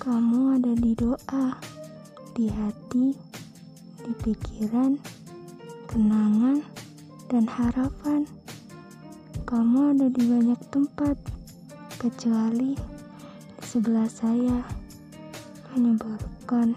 Kamu ada di doa, di hati, di pikiran, kenangan, dan harapan. Kamu ada di banyak tempat, kecuali di sebelah saya, menyebalkan.